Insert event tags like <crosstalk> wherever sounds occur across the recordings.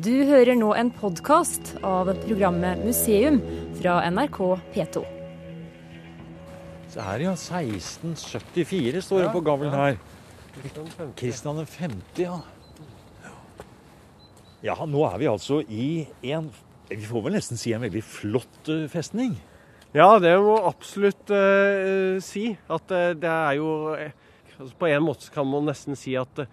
Du hører nå en podkast av programmet Museum fra NRK P2. Se her, ja. 1674 står det på gavlen her. Kristian 50, ja. Ja, nå er vi altså i en Vi får vel nesten si en veldig flott eh, festning. Ja, det må absolutt uh, si. At uh, det er jo altså På en måte kan man nesten si at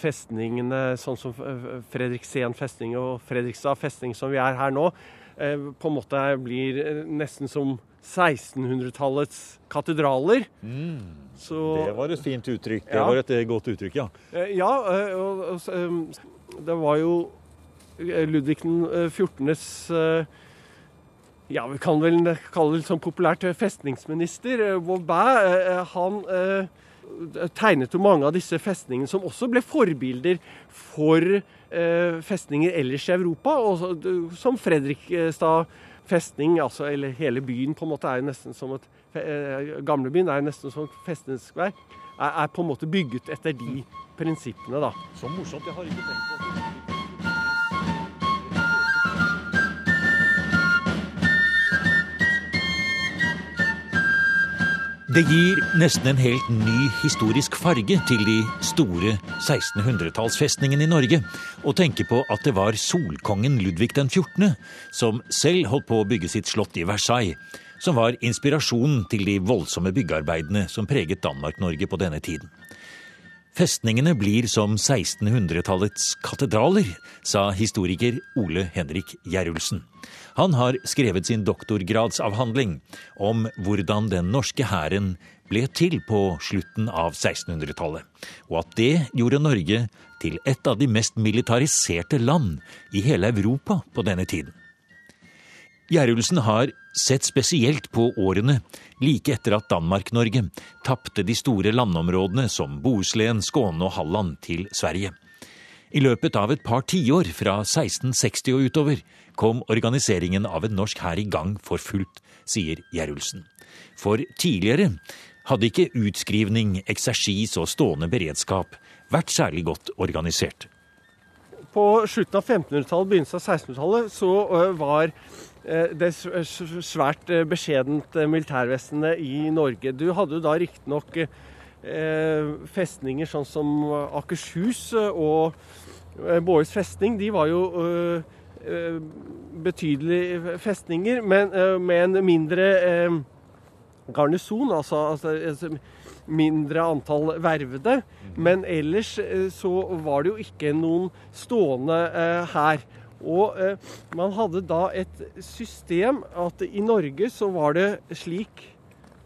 festningene, sånn som eh, Fredriksen festning og Fredrikstad festning som vi er her nå, eh, på en måte blir eh, nesten som 1600-tallets katedraler. Så Det var et fint uttrykk. Det Ja. var et godt uttrykk, ja. Ja, og, og, det var jo Ludvig den eh, 14.s Ja, vi kan vel kalle det sånn populært festningsminister. Vaubert. Han tegnet jo mange av disse festningene som også ble forbilder for eh, festninger ellers i Europa. Og som Fredrikstad festning, altså, eller hele byen på en måte er jo nesten som et eh, Gamlebyen er nesten som et festningsverk. Er, er på en måte bygget etter de prinsippene, da. Så morsomt. Jeg har ikke tenkt på at Det gir nesten en helt ny historisk farge til de store 1600-tallsfestningene i Norge å tenke på at det var solkongen Ludvig den 14. som selv holdt på å bygge sitt slott i Versailles, som var inspirasjonen til de voldsomme byggearbeidene som preget Danmark-Norge på denne tiden. Festningene blir som 1600-tallets katedraler, sa historiker Ole Henrik Gjerulsen. Han har skrevet sin doktorgradsavhandling om hvordan den norske hæren ble til på slutten av 1600-tallet, og at det gjorde Norge til et av de mest militariserte land i hele Europa på denne tiden. Gjerulsen har sett spesielt på årene like etter at Danmark-Norge tapte de store landområdene som Bohuslän, Skåne og Halland til Sverige. I løpet av et par tiår fra 1660 og utover kom organiseringen av en norsk hær i gang for fullt, sier Gjerulsen. For tidligere hadde ikke utskrivning, eksersis og stående beredskap vært særlig godt organisert. På slutten av 1500-tallet, begynnelsen av 1600-tallet, så var ø, det s- s- svært beskjedent militærvesenet i Norge. Du hadde jo da riktignok eh, festninger sånn som Akershus og Bårds festning. De var jo betydelige festninger, men med en mindre garnison, altså, altså, altså mindre antall vervede. Men ellers eh, så var det jo ikke noen stående eh, her. Og eh, man hadde da et system at i Norge så var det slik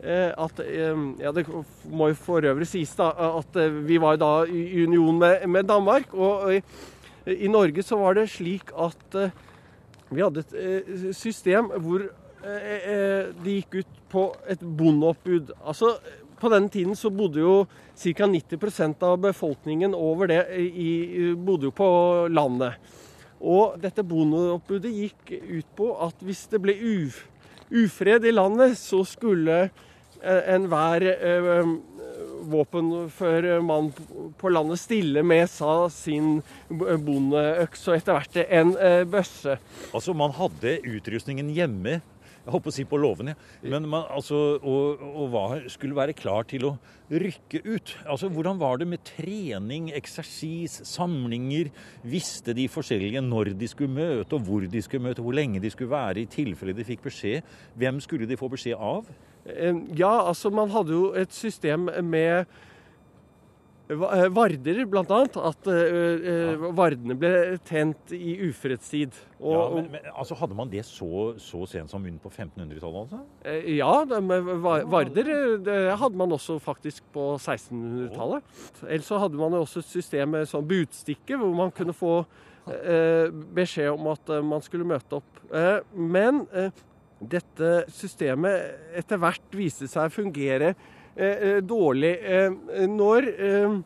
eh, at eh, Ja, det må jo for øvrig sies da at eh, vi var da i union med, med Danmark. Og i Norge så var det slik at eh, vi hadde et eh, system hvor de gikk ut på et bondeoppbud. Altså, på den tiden så bodde jo ca. 90% av befolkningen over det i, bodde jo på landet. Og dette bondeoppbudet gikk ut på at hvis det ble uf, ufred i landet, så skulle eh, enhver eh, våpenfør mann på landet stille med sa sin bondeøks og etter hvert en eh, bøsse. Altså, man hadde utrustningen hjemme, jeg på å si på låven, ja. Men man, altså, og, og hva skulle være klar til å rykke ut. Altså, Hvordan var det med trening, eksersis, samlinger? Visste de forskjellige når de skulle møte, og hvor de skulle møte, hvor lenge de skulle være, i tilfelle de fikk beskjed? Hvem skulle de få beskjed av? Eh, Ja, altså man hadde jo et system med varder, blant annet. At eh, eh, vardene ble tent i ufredstid. Og, Ja, men, men altså, Hadde man det så, så sent som på 1500-tallet? altså? eh, ja, de, varder eh, det hadde man også faktisk på 1600-tallet. Ellers så hadde man også et system med sånn budstikke, hvor man kunne få eh, beskjed om at eh, man skulle møte opp. Eh, men eh, dette systemet etter hvert viste seg å fungere eh, eh, dårlig. Eh, når eh,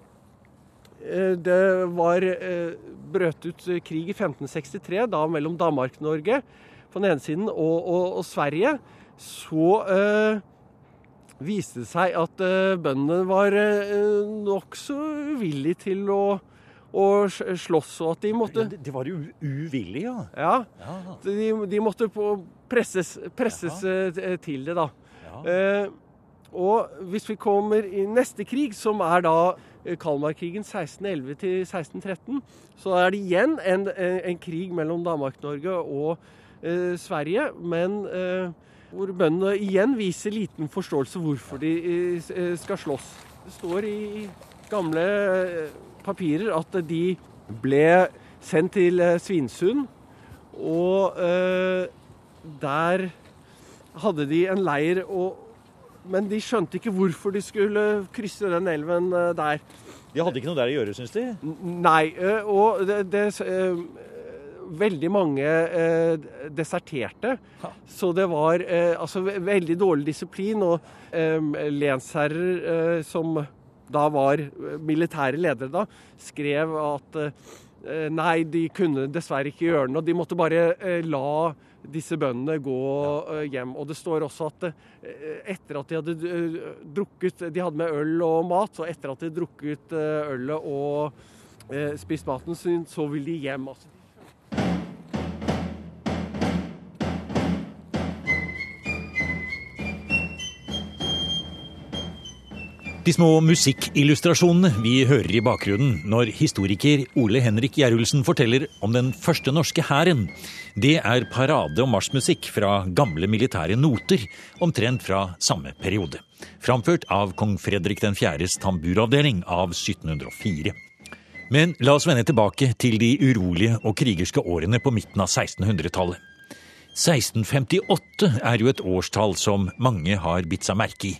eh, det var eh, brøt ut krig i 1563, da mellom Danmark-Norge på den ene siden og, og, og Sverige, så eh, viste det seg at eh, bøndene var eh, nokså uvillige til å, å slåss, og at de måtte Det var jo uvillige, ja. Ja. ja. De, de måtte presses, presses eh, til det, da. ja. Eh, og hvis vi kommer i neste krig, som er da eh, Kalmarkrigen 1611 til 1613, så er det igjen en, en, krig mellom Danmark-Norge og eh, Sverige, men eh, hvor bøndene igjen viser liten forståelse hvorfor de eh, skal slåss. Det står i gamle eh, papirer at de ble sendt til eh, Svinesund, og der hadde de en leir. og men de skjønte ikke hvorfor de skulle krysse den elven der. De hadde ikke noe der å gjøre, syns de? Nei. Og det, det veldig mange eh, deserterte. Så det var eh, altså, veldig dårlig disiplin. Og eh, lensherrer eh, som da var militære ledere da, skrev at eh, nei, de kunne dessverre ikke gjøre noe. De måtte bare eh, la disse bøndene gå hjem. Og det står også at etter at de hadde drukket De hadde med øl og mat, og etter at de hadde drukket ølet og spist maten sin, så ville de hjem. altså. De små musikkillustrasjonene vi hører i bakgrunnen når historiker Ole Henrik Gjerulsen forteller om den første norske hæren, det er parade- og marsjmusikk fra gamle militære noter, omtrent fra samme periode. Framført av kong Fredrik 4.s tamburavdeling av 1704. Men la oss vende tilbake til de urolige og krigerske årene på midten av 1600-tallet. 1658 er jo et årstall som mange har bitt seg merke i.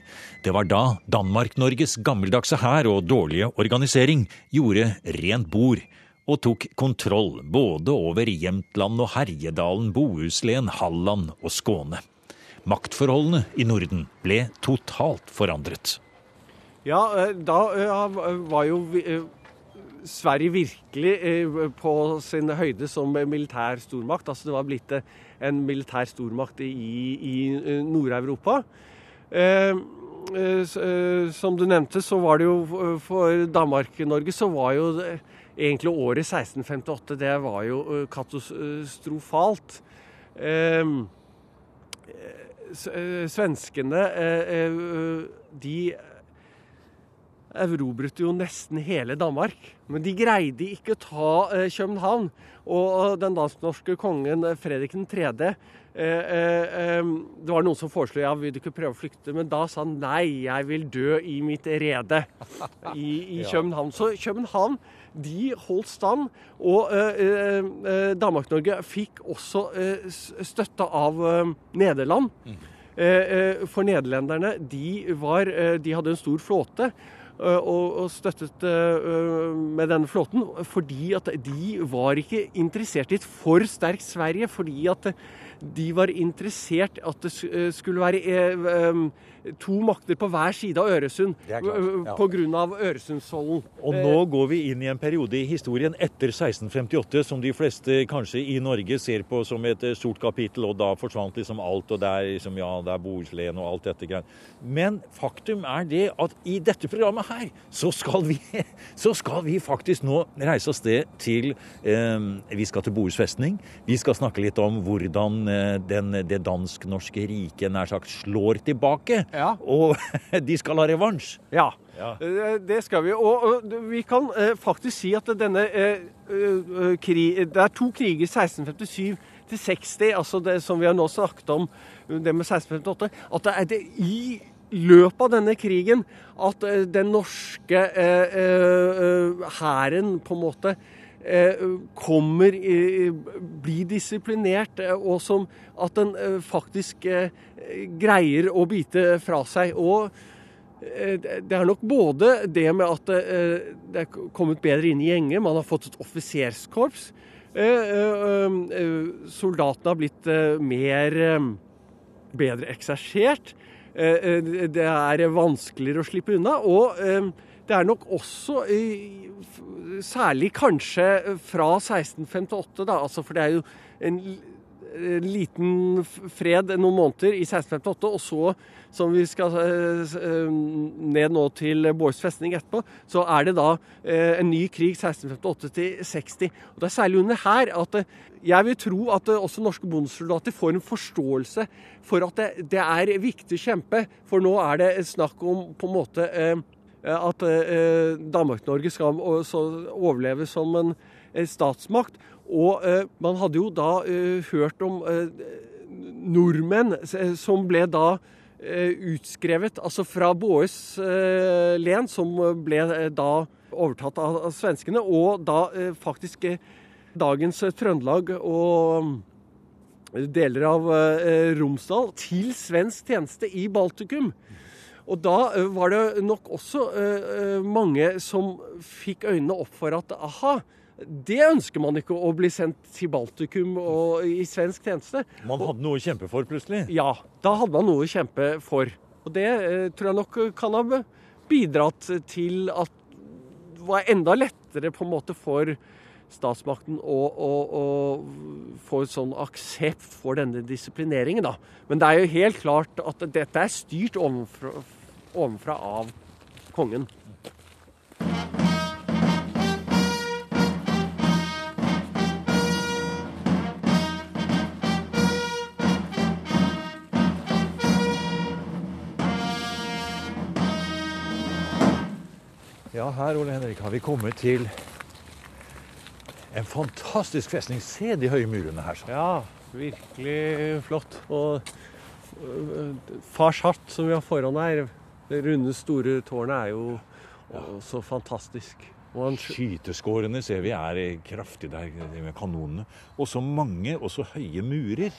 Det var da Danmark-Norges gammeldagse hær og dårlige organisering gjorde rent bord og tok kontroll både over Jämtland og Herjedalen, Bohuslän, Halland og Skåne. Maktforholdene i Norden ble totalt forandret. Ja, eh, da eh, var jo eh, Sverige virkelig på sin høyde som militær stormakt. Altså det var blitt en militær stormakt i, i Nord-Europa. Eh, eh, som du nevnte, så var det jo for Danmark-Norge så var jo egentlig året 1658 det var jo katastrofalt. Eh, svenskene de erobret jo nesten hele Danmark. Men de greide ikke å ta eh, København. Og den dansk-norske kongen eh, Fredrik 3. Eh, eh, det var noen som foreslo ja, vil du ikke prøve å flykte, men da sa han nei, jeg vil dø i mitt rede <laughs> i, i København. Så København de holdt stand, og eh, eh, Danmark-Norge fikk også støtte av Nederland. Mm. For nederlenderne de, var, de hadde en stor flåte. Eh, og, støttet uh, med denne flåten, fordi at de var ikke interessert i et for sterkt Sverige. Fordi at de var interessert at det skulle være to makter på hver side av Øresund ja. pga. Øresundsollen. Og nå går vi inn i en periode i historien etter 1658 som de fleste kanskje i Norge ser på som et stort kapittel, og da forsvant liksom alt, og det er liksom, ja, det er Bohuslän og alt dette greiene. Men faktum er det at i dette programmet her, så skal vi, <laughs> så skal vi faktisk nå reise oss sted til eh, Vi skal til Bohus festning. Vi skal snakke litt om hvordan eh, den, det dansk-norske riket nær sagt slår tilbake. Ja. Og <laughs> de skal ha revansj. Ja. ja. Eh, det skal vi. Og, vi kan uh, faktisk si at denne krig, Det er to kriger, 1657 til 60, altså det som vi har nå snakket om, det med 1658. At det er det i løpet av denne krigen at den norske hæren på en måte kommer blir disiplinert, og som at den faktisk greier å bite fra seg. Og eh, det er nok både det med at eh, det er kommet bedre inn i gjenger, man har fått et offiserskorps. Eh, soldatene har blitt mer bedre eksersjert. Det er vanskeligere å slippe unna. Og det er nok også, særlig kanskje fra 1658, da, altså for det er jo en eh, liten fred noen måneder i 1658, og så, som vi skal ned nå til Bårds festning etterpå, så er det da en ny krig 1658 til 60. Og Det er særlig under her at jeg vil tro at også norske bondesoldater får en forståelse for at det, det er viktig å kjempe, for nå er det snakk om på en måte at Danmark-Norge skal overleve som en statsmakt. Og eh, man hadde jo da eh, hørt om eh, nordmenn som ble da utskrevet, altså fra Båes len, som ble da overtatt av svenskene, og da faktisk dagens Trøndelag og deler av Romsdal til svensk tjeneste i Baltikum. Og da var det nok også mange som fikk øynene opp for at aha, det ønsker man ikke å bli sendt til Baltikum og i svensk tjeneste. Man hadde noe å kjempe for plutselig? Ja, da hadde man noe å kjempe for. Og det eh, tror jeg nok kan ha bidratt til at det var enda lettere på en måte for statsmakten å, å, å få en sånn aksept for denne disiplineringen. Da. Men det er jo helt klart at dette er styrt ovenfra, ovenfra av kongen. Her Ole Henrik, har vi kommet til en fantastisk festning. Se de høye murene her. Så. Ja, virkelig flott. Og øh, Fars hatt som vi har foran her, det runde, store tårnet, er jo så fantastisk. Skyteskårene ser vi er kraftig der med kanonene. Og så mange og så høye murer.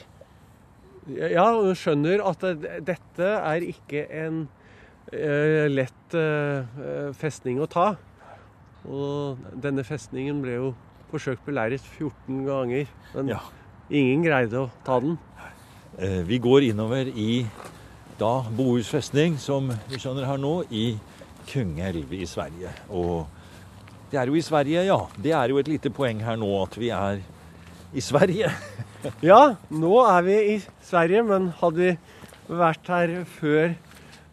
Ja, du skjønner at dette er ikke en lett eh, festning å ta. Og denne festningen ble jo forsøkt beleiret 14 ganger, men ja. ingen greide å ta den. Eh, vi går innover i da Bohus festning, som vi skjønner her nå, i Kungälv i Sverige. Og det er jo i Sverige, ja. Det er jo et lite poeng her nå at vi er i Sverige. <laughs> ja, nå er vi i Sverige, men hadde vi vært her før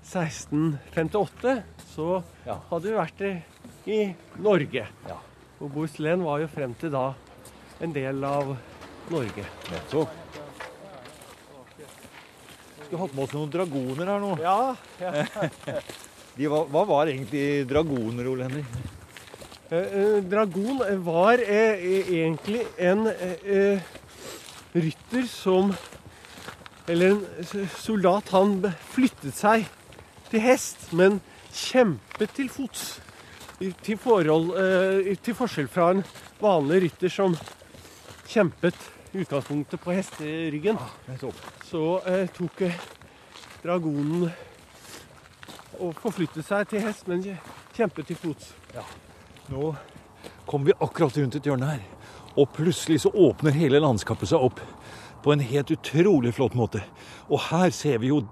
1658 så ja. hadde vi vært i Norge. Ja. Og Bohuslän var jo frem til da en del av Norge. Nettopp. Skulle hatt med oss noen dragoner her nå. Ja. ja. <laughs> var, hva var egentlig dragoner, Ole Henrik? Eh, eh, dragon var eh, egentlig en eh, rytter som Eller en soldat. Han flyttet seg til hest, men kjempet til fots. Til, forhold, eh, til forskjell fra en vanlig rytter som kjempet utgangspunktet på hesteryggen. Så eh, tok dragonen og forflyttet seg til hest, men kjempet til fots. Ja. Nå kom vi akkurat rundt et hjørne her, og plutselig så åpner hele landskapet seg opp på en helt utrolig flott måte. Og her ser vi jo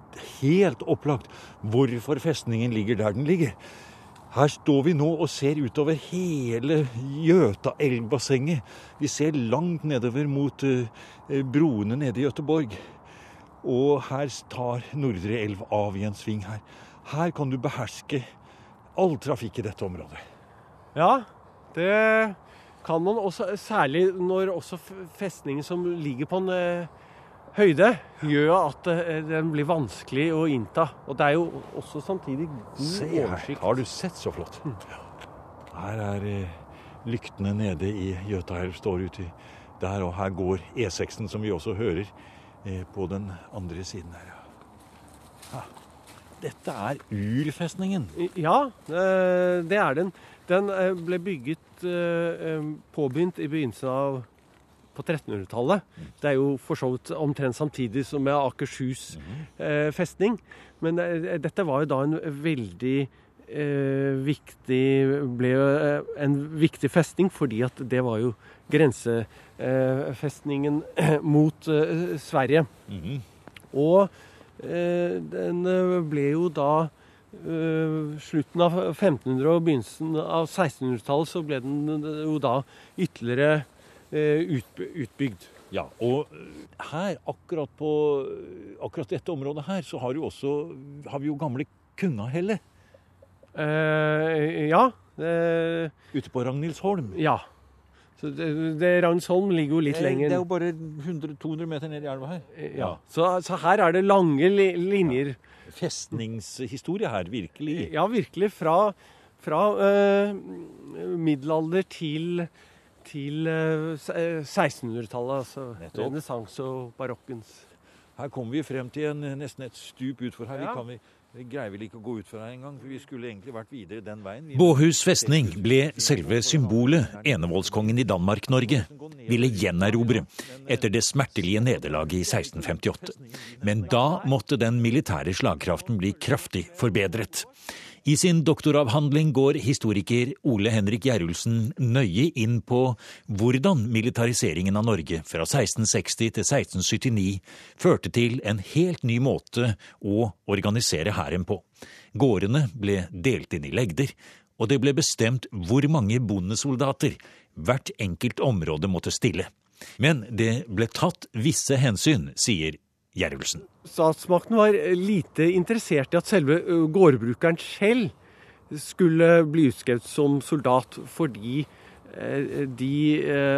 helt opplagt hvorfor festningen ligger der den ligger. Her står vi nå og ser utover hele Gjøtaelvbassenget. Vi ser langt nedover mot uh, broene nede i Gøteborg. Og her tar Nordre elv av i en sving her. Her kan du beherske all trafikk i dette området. Ja, det kan man også, særlig når også festningen som ligger på en uh, høyde, gjør at uh, den blir vanskelig å innta. Og det er jo også samtidig god Se her, oversikt. Har du sett så flott? Mm. Her er uh, lyktene nede i Jøtaelv står uti der, og her går E6-en, som vi også hører, på den andre siden her. Ja. Dette er urfestningen. Ja, det er den. Den ble bygget uh, påbegynt i begynnelsen av på 1300-tallet. Det er jo for så vidt omtrent samtidig som med Akershus uh, festning. Men dette var jo da en veldig viktig ble en viktig festning, fordi at det var jo grensefestningen <clears throat> mot Sverige. -hmm. Og den ble jo da slutten av 1500- og begynnelsen av 1600-tallet så ble den jo da ytterligere uh, utbygd. Ja, og her, akkurat på akkurat dette området her, så har, også, har vi jo gamle Kungahellet. Eh, ja. Eh, ute på Ragnhildsholm. Ja. Så det, det Ragnhildsholm ligger jo litt det, lenger Det er jo bare 100-200 meter ned i elva her. Ja. Så, så, her er det lange li linjer. Ja. Festningshistorie her, virkelig. Ja, virkelig. Fra, fra eh, middelalder til, til eh, 1600-tallet. Altså renessanse og barokkens. Her kommer vi frem til en, nesten et stup utfor her. Ja. Vi kan vi det greier vel ikke å gå utfor her engang, for vi skulle egentlig vært videre den veien. Båhus festning ble selve symbolet enevoldskongen i Danmark-Norge ville gjenerobre etter det smertelige nederlaget i 1658. Men da måtte den militære slagkraften bli kraftig forbedret. I sin doktoravhandling går historiker Ole Henrik Gjerulsen nøye inn på hvordan militariseringen av Norge fra 1660 til 1679 førte til en helt ny måte å organisere hæren på. Gårdene ble delt inn i legder, og det ble bestemt hvor mange bondesoldater hvert enkelt område måtte stille. Men det ble tatt visse hensyn, sier Gjerulsen. Statsmakten var lite interessert i at selve gårdbrukeren selv skulle bli utskrevet som soldat fordi de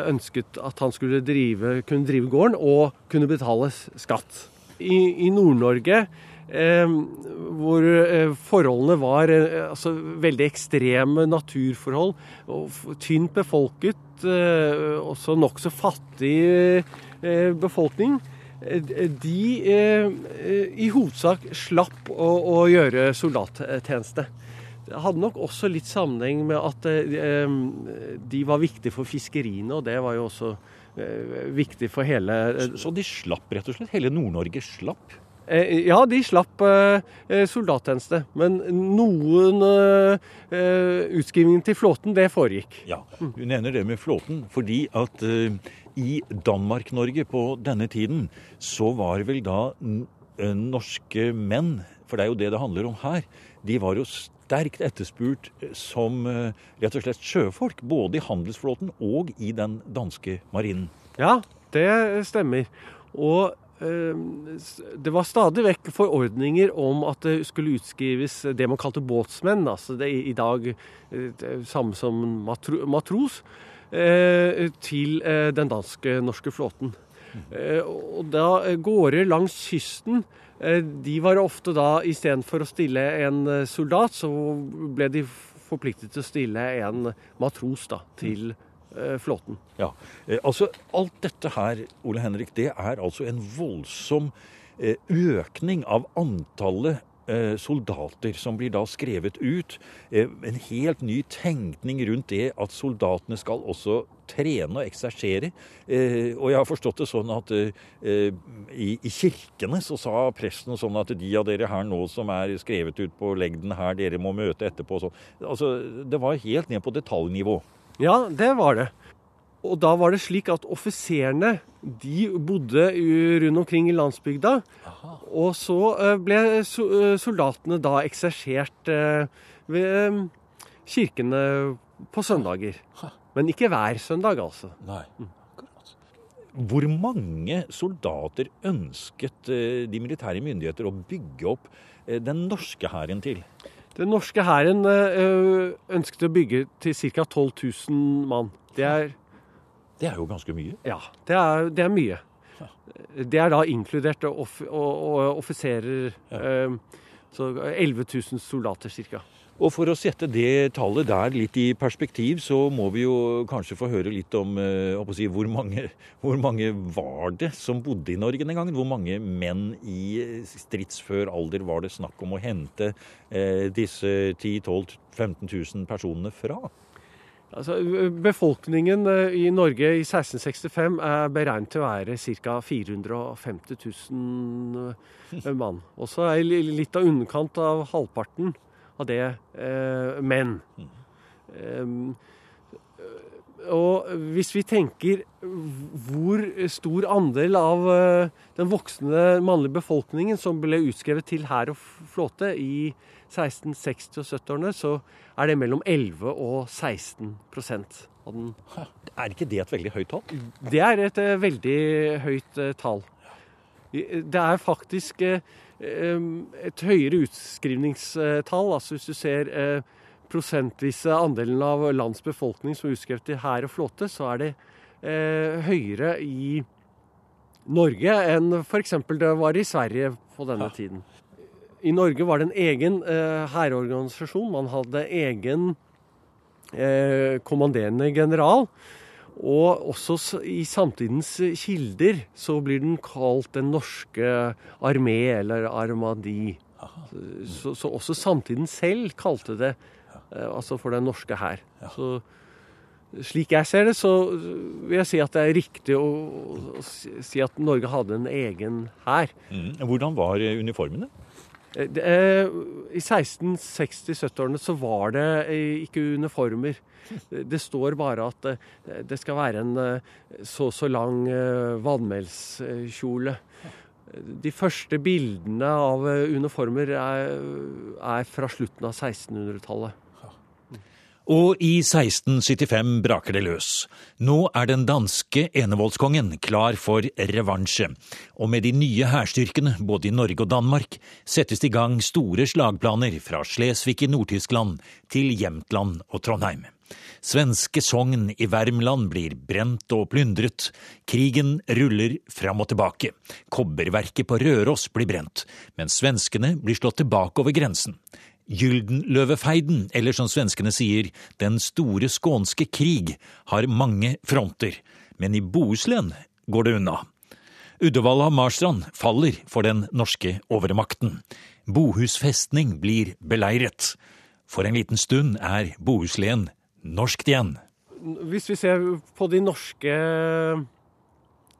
ønsket at han skulle drive, kunne drive gården og kunne betale skatt. I, i Nord-Norge, eh, hvor forholdene var altså, veldig ekstreme naturforhold, og tynt befolket, eh, også nokså fattig befolkning, de i hovedsak slapp å, å gjøre soldattjeneste. Det hadde nok også litt sammenheng med at de var viktige for fiskeriene, og det var jo også viktig for hele Så de slapp rett og slett? Hele Nord-Norge slapp? Ja, de slapp soldattjeneste. Men noen utskrivninger til flåten, det foregikk. Ja, Du nevner det med flåten fordi at i Danmark-Norge på denne tiden så var vel da norske menn, for det er jo det det handler om her, de var jo sterkt etterspurt som rett og slett sjøfolk. Både i handelsflåten og i den danske marinen. Ja, det stemmer. Og eh, det var stadig vekk forordninger om at det skulle utskrives det man kalte båtsmenn. Altså det i dag samme som matro, matros. Eh, til eh, den danske-norske flåten. Og da gårder langs kysten de var ofte da istedenfor å stille en soldat, så ble de forpliktet til å stille en matros da, til flåten. Ja, altså Alt dette her, Ole Henrik, det er altså en voldsom økning av antallet soldater som blir da skrevet ut. En helt ny tenkning rundt det at soldatene skal også trene og eksersere. Og jeg har forstått det sånn at i, kirkene så sa presten sånn at de av dere her nå som er skrevet ut på legden her, dere må møte etterpå. Så, altså, det var helt ned på detaljnivå. Ja, det var det. Og da var det slik at offiserene de bodde rundt omkring i landsbygda. Aha. Og så ble soldatene da eksersert ved kirkene på søndager. Men ikke hver søndag, altså. Nei, akkurat. Hvor mange soldater ønsket de militære myndigheter å bygge opp den norske hæren til? Den norske hæren ønsket å bygge til ca. 12 000 mann. Det er det er jo ganske mye? Ja, det er, det er mye. Det er da inkludert off, offiserer. Ja. Så 11 000 soldater ca. Og For å sette det tallet der litt i perspektiv, så må vi jo kanskje få høre litt om si, hvor, mange, hvor, mange, var det som bodde i Norge den gangen? Hvor mange menn i stridsfør alder var det snakk om å hente eh, disse 10 12 15 000 personene fra? Altså, befolkningen i Norge i 1665 er beregnet til å være ca. 450 000 mann. Og så er litt av underkant av halvparten av det eh, menn. Um, og hvis vi tenker hvor stor andel av den voksne mannlige befolkningen som ble utskrevet til hær og flåte i 1660- og 70-årene, så er det mellom 11 og 16 av den. Er ikke det et veldig høyt tall? Det er et eh, veldig høyt eh, tall. Det er faktisk eh, et høyere utskrivningstall. Altså hvis du ser prosentvise andelen av lands befolkning som er utskrevet i hær og flåte, så er det høyere i Norge enn f.eks. det var i Sverige på denne tiden. I Norge var det en egen eh, hærorganisasjon. Man hadde egen eh, kommanderende general. Og også i samtidens kilder så blir den kalt Den norske armé, eller armadi. Så, så også samtiden selv kalte det eh, altså for Den norske hær. Så slik jeg ser det, så vil jeg si at det er riktig å, si at Norge hadde en egen hær. Mm. Hvordan var eh, uniformene? Eh, eh, I 1660-70-årene så var det eh, ikke uniformer. Det står bare at det skal være en så så lang vannmelskjole. De første bildene av uniformer er, er fra slutten av 1600-tallet. Og i 1675 braker det løs. Nå er den danske enevoldskongen klar for revansje, og med de nye hærstyrkene både i Norge og Danmark settes det i gang store slagplaner fra Slesvig i Nord-Tyskland til Jämtland og Trondheim. Svenske Sogn i Värmland blir brent og plyndret. Krigen ruller fram og tilbake. Kobberverket på Røros blir brent, mens svenskene blir slått tilbake over grensen. Gyldenløvefeiden, eller som svenskene sier, Den store skånske krig, har mange fronter, men i Bohuslän går det unna. Uddevalla Marstrand faller for den norske overmakten. Bohus festning blir beleiret. For en liten stund er Bohuslän norskt igjen. Hvis vi ser på de norske,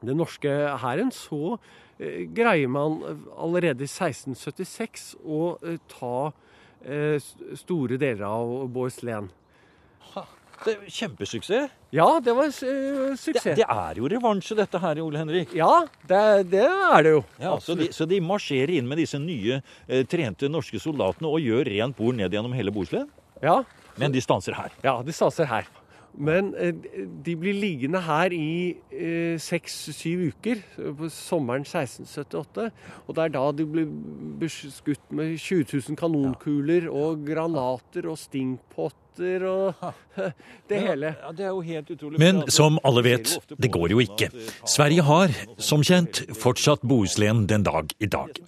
den norske hæren, så eh, greier man allerede i 1676 å eh, ta store deler av. Det er Kjempesuksess. Ja, det var eh, Det, suksess. det er jo revansje, dette her, Ole Henrik. Ja, det, det er det jo. Ja, så, de, så de marsjerer inn med disse nye eh, trente norske soldatene og gjør rent bord ned gjennom hele Bohuslän. Ja, Men de stanser her. ja de stanser her. Men eh, de blir liggende her i seks-syv uker eh, på sommeren 1678. Og det er da de blir beskutt med 20 000 kanonkuler og granater og stingpotter og <laughs> det hele. Ja, det jo helt utrolig. Men som alle vet, det går jo ikke. Sverige har, som kjent, fortsatt Bohuslän den dag i dag.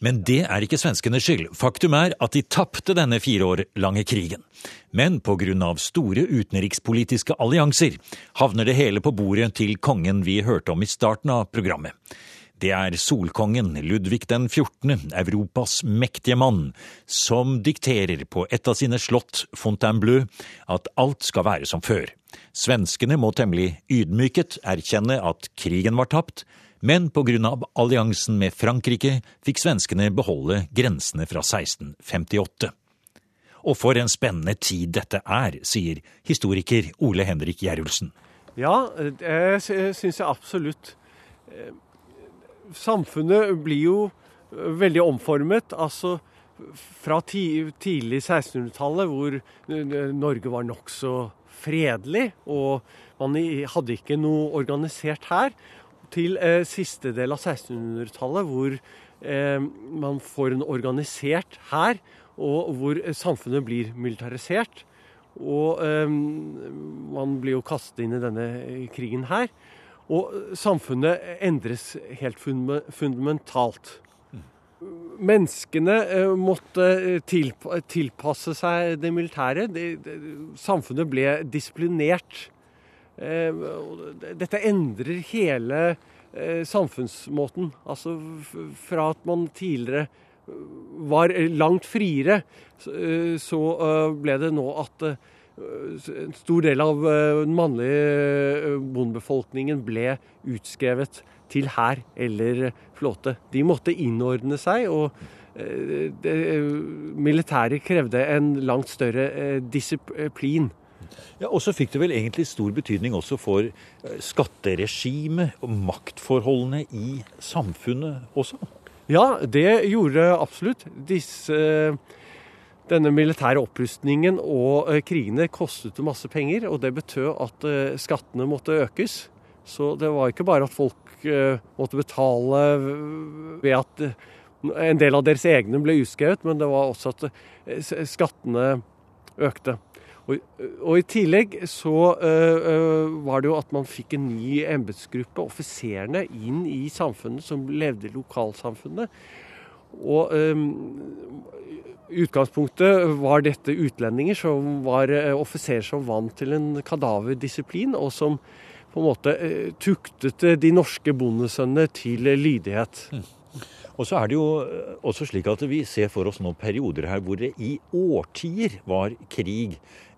Men det er ikke svenskenes skyld. Faktum er at de tapte denne fire år lange krigen. Men av store utenrikspolitiske allianser havner det hele på bordet til kongen vi hørte om i starten av programmet. Det er solkongen Ludvig den 14., Europas mektige mann, som dikterer på et av sine slott, Fontainebleau, at alt skal være som før. Svenskene må temmelig ydmyket erkjenne at krigen var tapt, men av alliansen med Frankrike fikk svenskene beholde grensene fra 1658. Og for en spennende tid dette er, sier historiker Ole Henrik Gjerulsen. Ja, det syns jeg absolutt. Samfunnet blir jo veldig omformet. Altså fra tidlig 1600-tallet, hvor Norge var nokså fredelig, og man hadde ikke noe organisert her, til eh, siste del av 1600-tallet, hvor eh, man får en organisert hær, og hvor eh, samfunnet blir militarisert. Og eh, man blir jo kastet inn i denne eh, krigen her. Og eh, samfunnet endres helt fundamen- fundamentalt. Menneskene måtte tilpasse seg det militære. Samfunnet ble disiplinert. Eh, Dette endrer hele eh, samfunnsmåten. Altså fra at man tidligere eh, var langt friere, så, ble det nå at en stor del av den mannlige bondebefolkningen ble utskrevet til hær eller flåte. De måtte innordne seg, og militæret krevde en langt større disiplin. Ja, Og så fikk det vel egentlig stor betydning også for eh, skatteregimet og maktforholdene i samfunnet også? Ja, det gjorde absolutt. Disse, denne militære opprustningen og krigene kostet masse penger, og det betød at skattene måtte økes. Så det var ikke bare at folk måtte betale ved at en del av deres egne ble utskrevet, men det var også at skattene økte. Og, og, I tillegg så øh, var det jo at man fikk en ny embetsgruppe, offiserene, inn i samfunnet som levde i lokalsamfunnet. Og øh, i utgangspunktet var dette utlendinger som var øh, offiserer som vant til en kadaverdisiplin, og som på en måte tuktet de norske bondesønnene til lydighet. Mm. Og så er det jo også slik at vi ser for oss nå perioder her hvor det i årtier var krig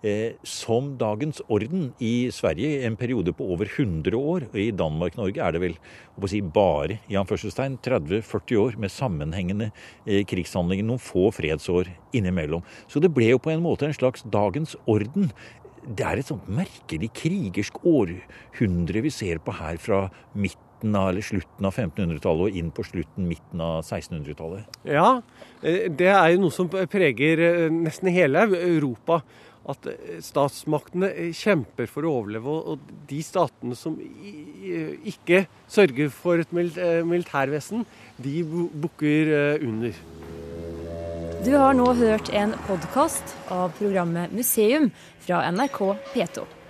eh, som dagens orden i Sverige en periode på over 100 år. Og i Danmark-Norge er det vel å si, bare i 30-40 år med sammenhengende eh, krigshandlinger. Noen få fredsår innimellom. Så det ble jo på en måte en slags dagens orden. Det er et sånt merkelig krigersk århundre vi ser på her fra midten av, eller slutten av 1500-tallet og inn på slutten, midten av 1600-tallet. Ja, eh, det er jo noe som preger eh, nesten hele Europa at eh, statsmaktene kjemper for å overleve. Og de statene som ikke sørger for et militærvesen, de bukker under. Du har nå hørt en podkast av programmet Museum fra NRK P2.